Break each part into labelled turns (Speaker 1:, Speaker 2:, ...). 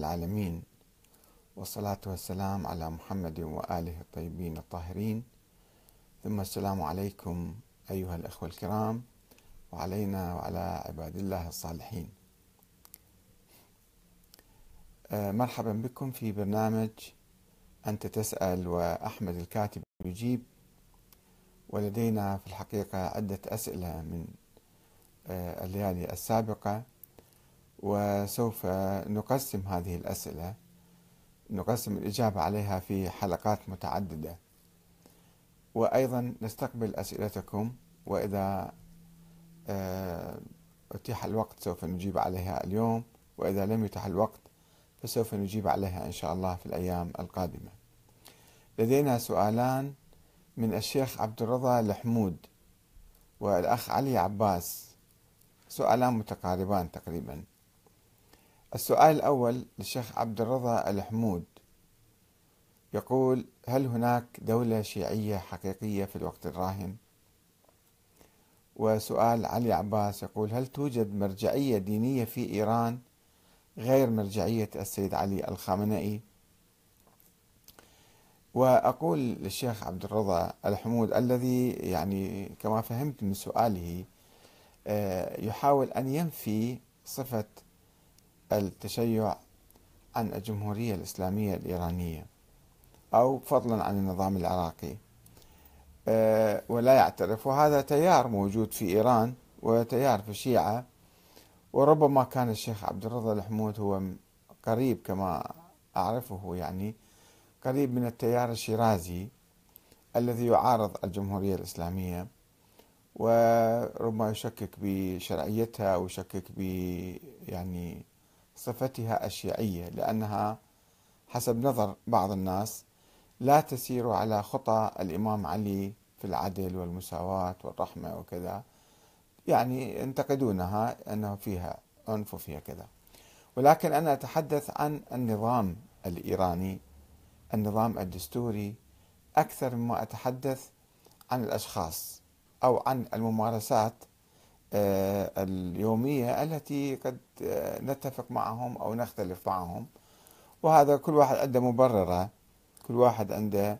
Speaker 1: العالمين. والصلاة والسلام على محمد وآله الطيبين الطاهرين. ثم السلام عليكم أيها الأخوة الكرام وعلينا وعلى عباد الله الصالحين. آه، مرحبا بكم في برنامج أنت تسأل وأحمد الكاتب يجيب. ولدينا في الحقيقة عدة أسئلة من آه، الليالي السابقة. وسوف نقسم هذه الأسئلة نقسم الإجابة عليها في حلقات متعددة. وأيضا نستقبل أسئلتكم وإذا آه، أتيح الوقت سوف نجيب عليها اليوم وإذا لم يتح الوقت فسوف نجيب عليها إن شاء الله في الأيام القادمة. لدينا سؤالان من الشيخ عبد الرضا الحمود والأخ علي عباس. سؤالان متقاربان تقريبا. السؤال الأول للشيخ عبد الرضا الحمود يقول هل هناك دولة شيعية حقيقية في الوقت الراهن؟ وسؤال علي عباس يقول هل توجد مرجعية دينية في إيران غير مرجعية السيد علي الخامنئي؟ وأقول للشيخ عبد الرضا الحمود الذي يعني كما فهمت من سؤاله آه، يحاول أن ينفي صفة التشيع عن الجمهورية الإسلامية الإيرانية أو فضلا عن النظام العراقي. آه، ولا يعترف. وهذا تيار موجود في إيران وتيار في الشيعة وربما كان الشيخ عبد الرضا الحمود هو قريب كما أعرفه يعني قريب من التيار الشيرازي الذي يعارض الجمهورية الإسلامية. وربما يشكك بشرعيتها ويشكك ب يعني صفتها الشيعية لأنها حسب نظر بعض الناس لا تسير على خطى الإمام علي في العدل والمساواة والرحمة وكذا. يعني ينتقدونها أنه فيها عنف وفيها كذا. ولكن أنا أتحدث عن النظام الإيراني النظام الدستوري أكثر مما أتحدث عن الأشخاص أو عن الممارسات اليومية التي قد آه، نتفق معهم أو نختلف معهم. وهذا كل واحد عنده مبررة. كل واحد عنده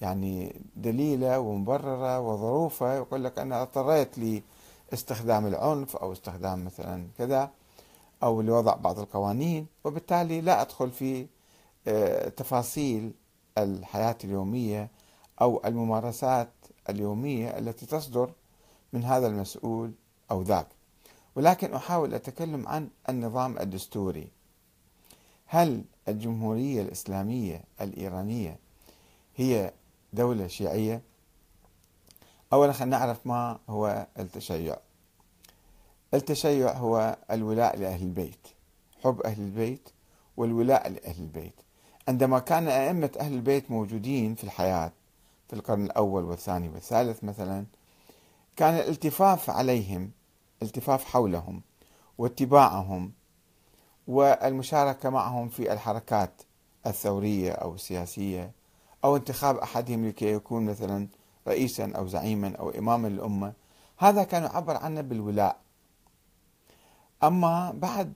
Speaker 1: يعني دليلة ومبررة وظروفة. يقول لك أنا اضطريت لاستخدام العنف أو استخدام مثلا كذا أو لوضع بعض القوانين وبالتالي لا أدخل في آه، تفاصيل الحياة اليومية أو الممارسات اليومية التي تصدر من هذا المسؤول أو ذاك. ولكن أحاول أتكلم عن النظام الدستوري. هل الجمهورية الإسلامية الإيرانية هي دولة شيعية؟ أولا خلينا نعرف ما هو التشيع. التشيع هو الولاء لأهل البيت حب أهل البيت والولاء لأهل البيت. عندما كان أئمة أهل البيت موجودين في الحياة في القرن الأول والثاني والثالث مثلا كان الالتفاف عليهم الالتفاف حولهم واتباعهم والمشاركة معهم في الحركات الثورية أو السياسية أو انتخاب أحدهم لكي يكون مثلا رئيسا أو زعيما أو إماما للأمة. هذا كان يعبر عنه بالولاء. أما بعد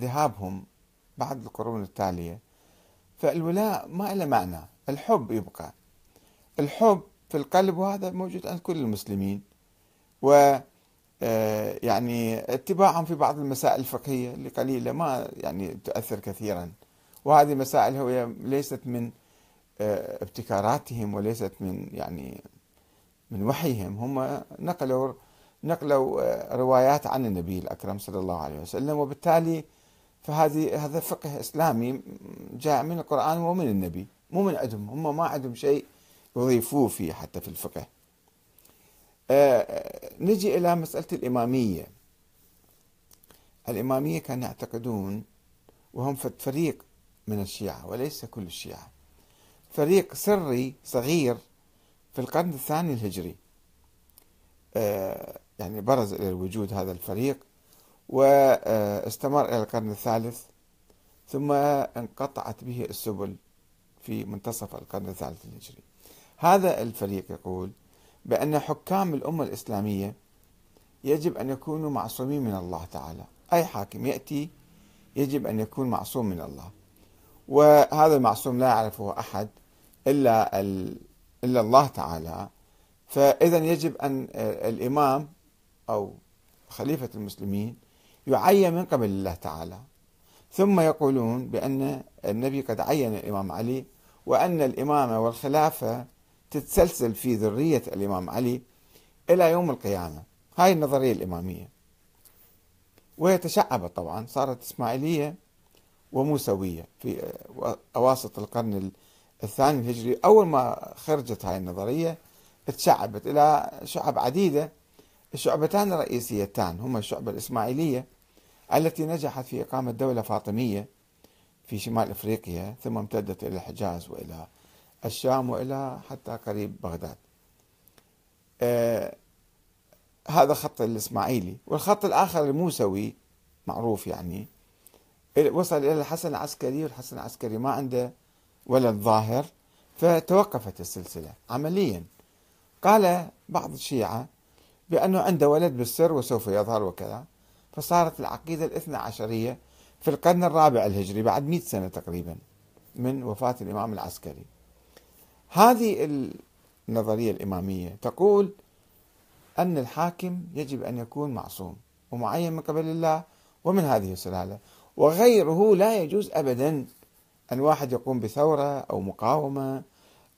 Speaker 1: ذهابهم بعد القرون التالية فالولاء ما له معنى. الحب يبقى. الحب في القلب وهذا موجود عند كل المسلمين. و يعني اتباعهم في بعض المسائل الفقهية اللي قليلة ما يعني تؤثر كثيرا. وهذه مسائل هي ليست من آه، ابتكاراتهم وليست من يعني من وحيهم. هم نقلوا نقلوا آه، روايات عن النبي الأكرم صلى الله عليه وسلم وبالتالي فهذه هذا فقه إسلامي جاء من القرآن ومن النبي مو من عندهم. هم ما عندهم شيء يضيفوه فيه حتى في الفقه. آه، نجي إلى مسألة الإمامية. الإمامية كانوا يعتقدون وهم فريق من الشيعة وليس كل الشيعة. فريق سري صغير في القرن الثاني الهجري. آه، يعني برز إلى الوجود هذا الفريق واستمر إلى القرن الثالث ثم انقطعت به السبل في منتصف القرن الثالث الهجري. هذا الفريق يقول بأن حكام الأمة الإسلامية يجب أن يكونوا معصومين من الله تعالى. أي حاكم يأتي يجب أن يكون معصوم من الله. وهذا المعصوم لا يعرفه أحد إلا إلا الله تعالى. فإذا يجب أن الإمام أو خليفة المسلمين يعين من قبل الله تعالى. ثم يقولون بأن النبي قد عين الإمام علي وأن الإمامة والخلافة تتسلسل في ذرية الإمام علي إلى يوم القيامة. هاي النظرية الإمامية. وهي تشعبت طبعا صارت إسماعيلية وموسوية في أواسط القرن الثاني الهجري. أول ما خرجت هاي النظرية تشعبت إلى شعب عديدة. الشعبتان الرئيسيتان هما الشعبة الإسماعيلية التي نجحت في إقامة دولة فاطمية في شمال إفريقيا ثم امتدت إلى الحجاز وإلى الشام وإلى حتى قريب بغداد. آه هذا خط الإسماعيلي. والخط الآخر الموسوي معروف يعني وصل إلى الحسن العسكري والحسن العسكري ما عنده ولد ظاهر فتوقفت السلسلة عمليا. قال بعض الشيعة بأنه عنده ولد بالسر وسوف يظهر وكذا فصارت العقيدة الاثنى عشرية في القرن الرابع الهجري بعد مئة سنة تقريبا من وفاة الإمام العسكري. هذه النظرية الإمامية تقول أن الحاكم يجب أن يكون معصوم ومعين من قبل الله ومن هذه السلالة وغيره لا يجوز أبدا أن واحد يقوم بثورة أو مقاومة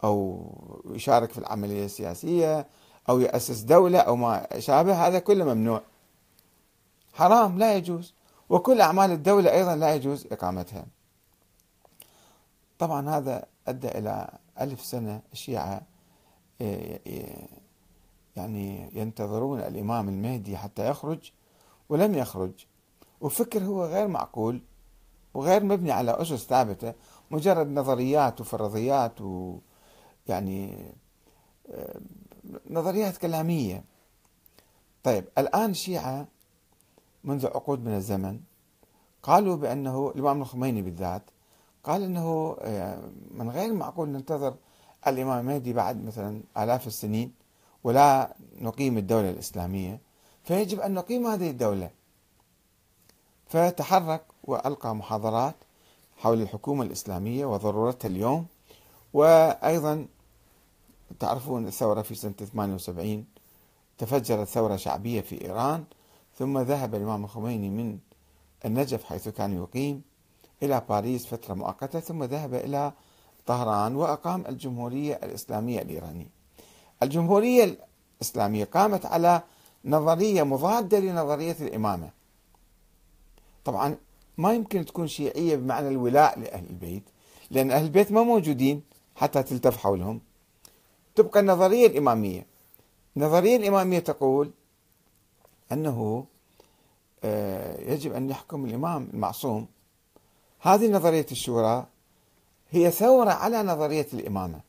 Speaker 1: أو يشارك في العملية السياسية أو يأسس دولة أو ما شابه هذا كله ممنوع. حرام لا يجوز. وكل أعمال الدولة أيضا لا يجوز إقامتها. طبعا هذا أدى إلى ألف سنة الشيعة إيه، إيه، يعني ينتظرون الإمام المهدي حتى يخرج ولم يخرج. وفكر هو غير معقول وغير مبني على أسس ثابتة مجرد نظريات وفرضيات ويعني آه، نظريات كلامية. طيب الآن الشيعة منذ عقود من الزمن قالوا بأنه الإمام الخميني بالذات قال أنه آه، من غير المعقول ننتظر الإمام المهدي بعد مثلا آلاف السنين ولا نقيم الدولة الإسلامية فيجب أن نقيم هذه الدولة. فتحرك وألقى محاضرات حول الحكومة الإسلامية وضرورتها اليوم. وأيضا تعرفون الثورة في سنة 78 تفجرت ثورة شعبية في إيران ثم ذهب الإمام الخميني من النجف حيث كان يقيم. إلى باريس فترة مؤقتة ثم ذهب إلى طهران وأقام الجمهورية الإسلامية الإيرانية. الجمهورية الإسلامية قامت على نظرية مضادة لنظرية الإمامة. طبعا ما يمكن تكون شيعية بمعنى الولاء لأهل البيت لأن أهل البيت ما موجودين حتى تلتف حولهم. تبقى النظرية الإمامية. النظرية الإمامية تقول أنه آه، يجب أن يحكم الإمام المعصوم هذه نظرية الشورى هي ثورة على نظرية الإمامة.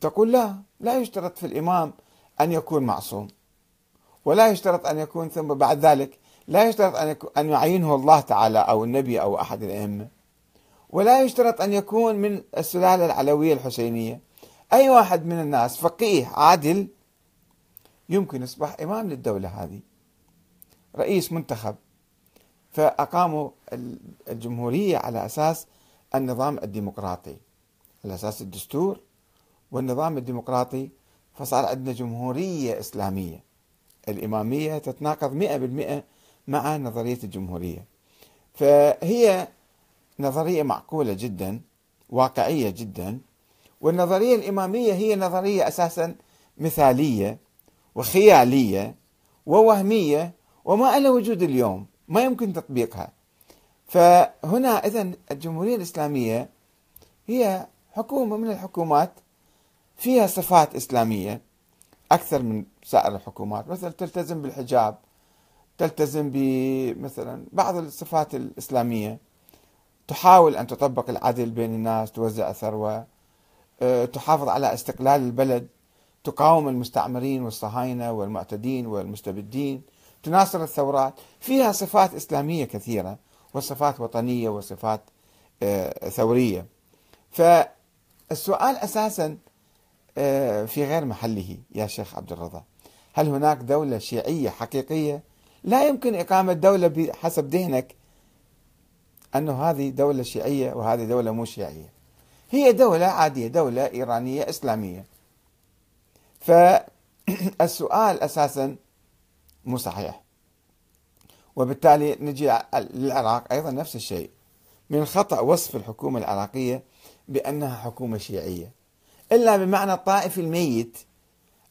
Speaker 1: تقول لا لا يشترط في الإمام أن يكون معصوم ولا يشترط أن يكون ثم بعد ذلك لا يشترط أن أن يعينه الله تعالى أو النبي أو أحد الأئمة ولا يشترط أن يكون من السلالة العلوية الحسينية. أي واحد من الناس فقيه عادل يمكن يصبح إمام للدولة هذه رئيس منتخب. فأقاموا الجمهورية على أساس النظام الديمقراطي. على أساس الدستور والنظام الديمقراطي فصار عندنا جمهورية إسلامية. الإمامية تتناقض مئة بالمئة مع نظرية الجمهورية. فهي نظرية معقولة جدا واقعية جدا والنظرية الإمامية هي نظرية أساسا مثالية وخيالية ووهمية وما لها وجود اليوم. ما يمكن تطبيقها. فهنا إذا الجمهورية الإسلامية هي حكومة من الحكومات فيها صفات إسلامية أكثر من سائر الحكومات. مثلا تلتزم بالحجاب تلتزم بمثلا بعض الصفات الإسلامية. تحاول أن تطبق العدل بين الناس توزع الثروة. أه، تحافظ على استقلال البلد. تقاوم المستعمرين والصهاينة والمعتدين والمستبدين. تناصر الثورات. فيها صفات إسلامية كثيرة وصفات وطنية وصفات أه، ثورية. فالسؤال أساسا أه، في غير محله يا شيخ عبد الرضا. هل هناك دولة شيعية حقيقية؟ لا يمكن إقامة دولة بحسب ذهنك أنه هذه دولة شيعية وهذه دولة مو شيعية. هي دولة عادية دولة إيرانية إسلامية. فالسؤال أساسا مو صحيح. وبالتالي نجي للعراق أيضا نفس الشيء. من الخطأ وصف الحكومة العراقية بأنها حكومة شيعية. إلا بمعنى الطائفي الميت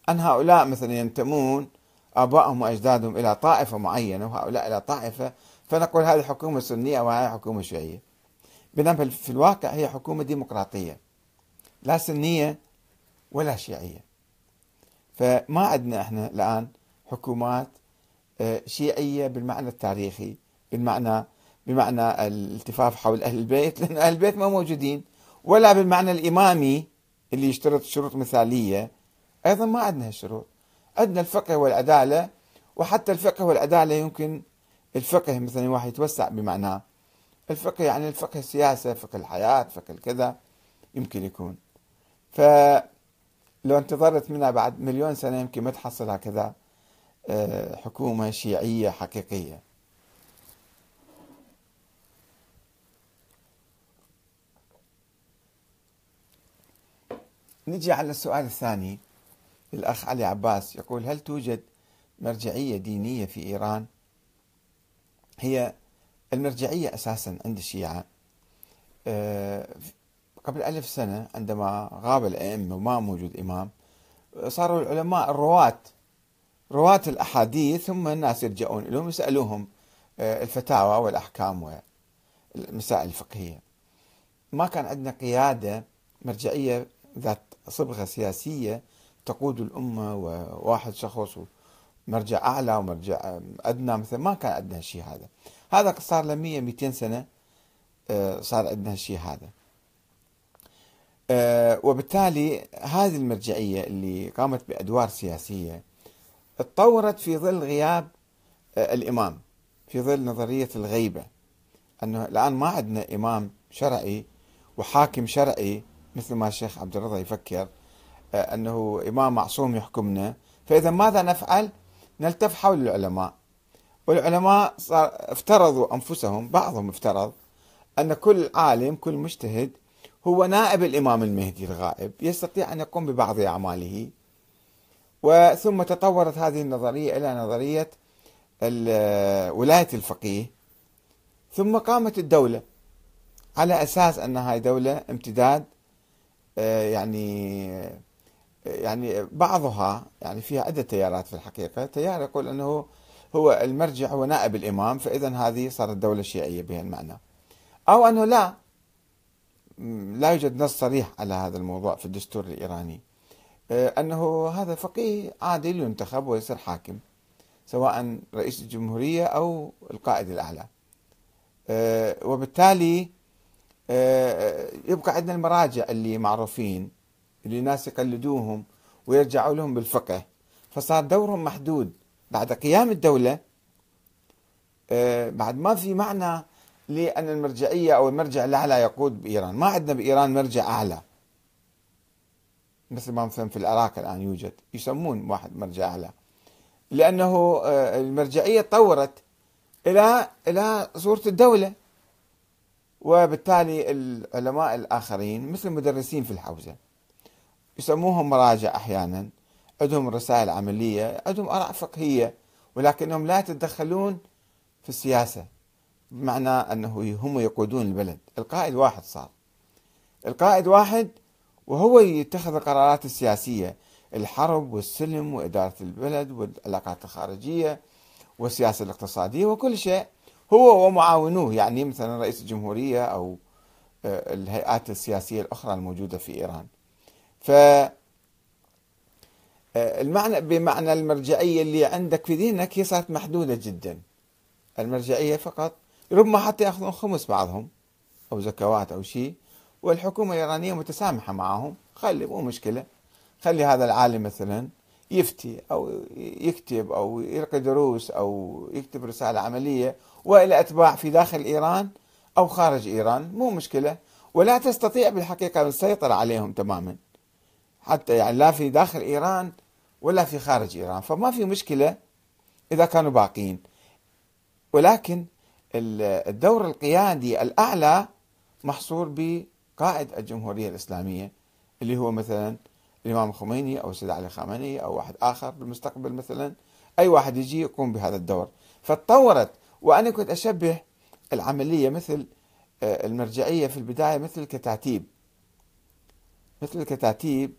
Speaker 1: أن هؤلاء مثلا ينتمون آبائهم وأجدادهم إلى طائفة معينة وهؤلاء إلى طائفة فنقول هذه حكومة سنية وهذه حكومة شيعية. بينما في الواقع هي حكومة ديمقراطية. لا سنية ولا شيعية. فما عندنا إحنا الآن حكومات شيعية بالمعنى التاريخي بالمعنى بمعنى الالتفاف حول أهل البيت لأن أهل البيت ما موجودين ولا بالمعنى الإمامي اللي يشترط شروط مثالية. أيضا ما عندنا هالشروط. عندنا الفقه والعدالة وحتى الفقه والعدالة يمكن الفقه مثلا واحد يتوسع بمعناه الفقه يعني الفقه السياسة فقه الحياة فقه الكذا يمكن يكون. فلو انتظرت منها بعد مليون سنة يمكن ما تحصل هكذا. حكومة شيعية حقيقية. نجي على السؤال الثاني. الأخ علي عباس يقول هل توجد مرجعية دينية في إيران؟ هي المرجعية أساسا عند الشيعة. آه، قبل ألف سنة عندما غاب الأئمة وما موجود إمام صاروا العلماء الرواة رواة الأحاديث هم الناس يرجعون لهم يسألوهم آه، الفتاوى والأحكام والمسائل الفقهية. ما كان عندنا قيادة مرجعية ذات صبغة سياسية تقود الأمة وواحد شخص مرجع أعلى ومرجع أدنى مثلا ما كان عندنا الشيء هذا. هذا صار له 100 200 سنة آه، صار عندنا الشيء هذا. آه، وبالتالي هذه المرجعية اللي قامت بأدوار سياسية تطورت في ظل غياب آه، الإمام في ظل نظرية الغيبة. أنه الآن ما عندنا إمام شرعي وحاكم شرعي مثل ما الشيخ عبد الرضا يفكر أنه إمام معصوم يحكمنا. فإذا ماذا نفعل؟ نلتف حول العلماء. والعلماء صار افترضوا أنفسهم بعضهم افترض أن كل عالم كل مجتهد هو نائب الإمام المهدي الغائب يستطيع أن يقوم ببعض أعماله. وثم تطورت هذه النظرية إلى نظرية ولاية الفقيه. ثم قامت الدولة على أساس أن هاي دولة امتداد آه، يعني يعني بعضها يعني فيها عدة تيارات في الحقيقة. تيار يقول أنه هو المرجع هو نائب الإمام فإذا هذه صارت دولة شيعية بها المعنى. أو أنه لا لا يوجد نص صريح على هذا الموضوع في الدستور الإيراني. آه، أنه هذا فقيه عادل ينتخب ويصير حاكم سواء رئيس الجمهورية أو القائد الأعلى. آه، وبالتالي آه، يبقى عندنا المراجع اللي معروفين اللي الناس يقلدوهم ويرجعوا لهم بالفقه. فصار دورهم محدود. بعد قيام الدولة آه، بعد ما في معنى لأن المرجعية أو المرجع الأعلى يقود بإيران. ما عندنا بإيران مرجع أعلى. مثل ما مثلا في العراق الآن يوجد يسمون واحد مرجع أعلى. لأنه آه، المرجعية تطورت إلى إلى صورة الدولة. وبالتالي العلماء الآخرين مثل المدرسين في الحوزة يسموهم مراجع أحيانا. عندهم رسائل عملية عندهم آراء فقهية ولكنهم لا يتدخلون في السياسة بمعنى أنه هم يقودون البلد. القائد واحد صار. القائد واحد وهو يتخذ القرارات السياسية الحرب والسلم وإدارة البلد والعلاقات الخارجية والسياسة الاقتصادية وكل شيء هو ومعاونوه. يعني مثلا رئيس الجمهورية أو آه، الهيئات السياسية الأخرى الموجودة في إيران. ف آه، المعنى بمعنى المرجعية اللي عندك في دينك هي صارت محدودة جدا. المرجعية فقط ربما حتى يأخذون خمس بعضهم أو زكوات أو شيء. والحكومة الإيرانية متسامحة معهم. خلي مو مشكلة. خلي هذا العالم مثلا يفتي أو يكتب أو يلقي دروس أو يكتب رسالة عملية وإلى أتباع في داخل إيران أو خارج إيران. مو مشكلة. ولا تستطيع بالحقيقة السيطرة عليهم تماما. حتى يعني لا في داخل إيران ولا في خارج إيران. فما في مشكلة إذا كانوا باقين ولكن الدور القيادي الأعلى محصور بقائد الجمهورية الإسلامية اللي هو مثلا الإمام الخميني أو السيد علي خامنئي أو واحد آخر بالمستقبل مثلا أي واحد يجي يقوم بهذا الدور. فتطورت وأنا كنت أشبه العملية مثل آه، المرجعية في البداية مثل الكتاتيب. مثل الكتاتيب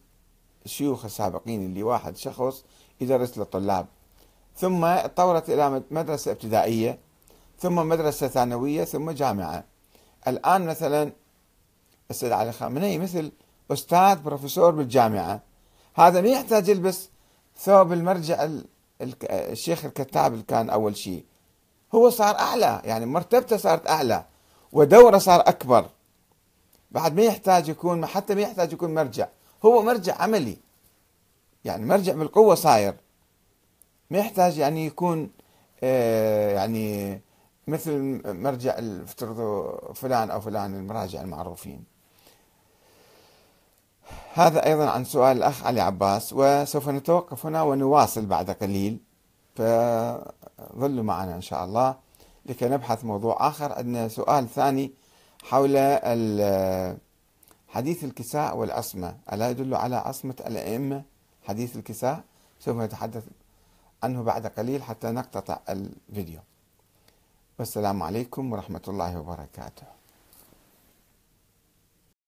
Speaker 1: الشيوخ السابقين اللي واحد شخص يدرس للطلاب. ثم تطورت إلى مدرسة ابتدائية ثم مدرسة ثانوية ثم جامعة. الآن مثلا السيد علي خامنئي مثل أستاذ بروفيسور بالجامعة. هذا ما يحتاج يلبس ثوب المرجع الشيخ الكتاب اللي كان أول شيء. هو صار أعلى يعني مرتبته صارت أعلى ودوره صار أكبر. بعد ما يحتاج يكون حتى ما يحتاج يكون مرجع هو مرجع عملي. يعني مرجع بالقوة صاير. ما يحتاج يعني يكون آه يعني مثل مرجع افترضوا فلان أو فلان المراجع المعروفين. هذا أيضا عن سؤال الأخ علي عباس وسوف نتوقف هنا ونواصل بعد قليل. فظلوا معنا إن شاء الله لكي نبحث موضوع آخر. عندنا سؤال ثاني حول حديث الكساء والعصمة. ألا يدل على عصمة الأئمة حديث الكساء؟ سوف نتحدث عنه بعد قليل حتى نقتطع الفيديو. والسلام عليكم ورحمة الله وبركاته.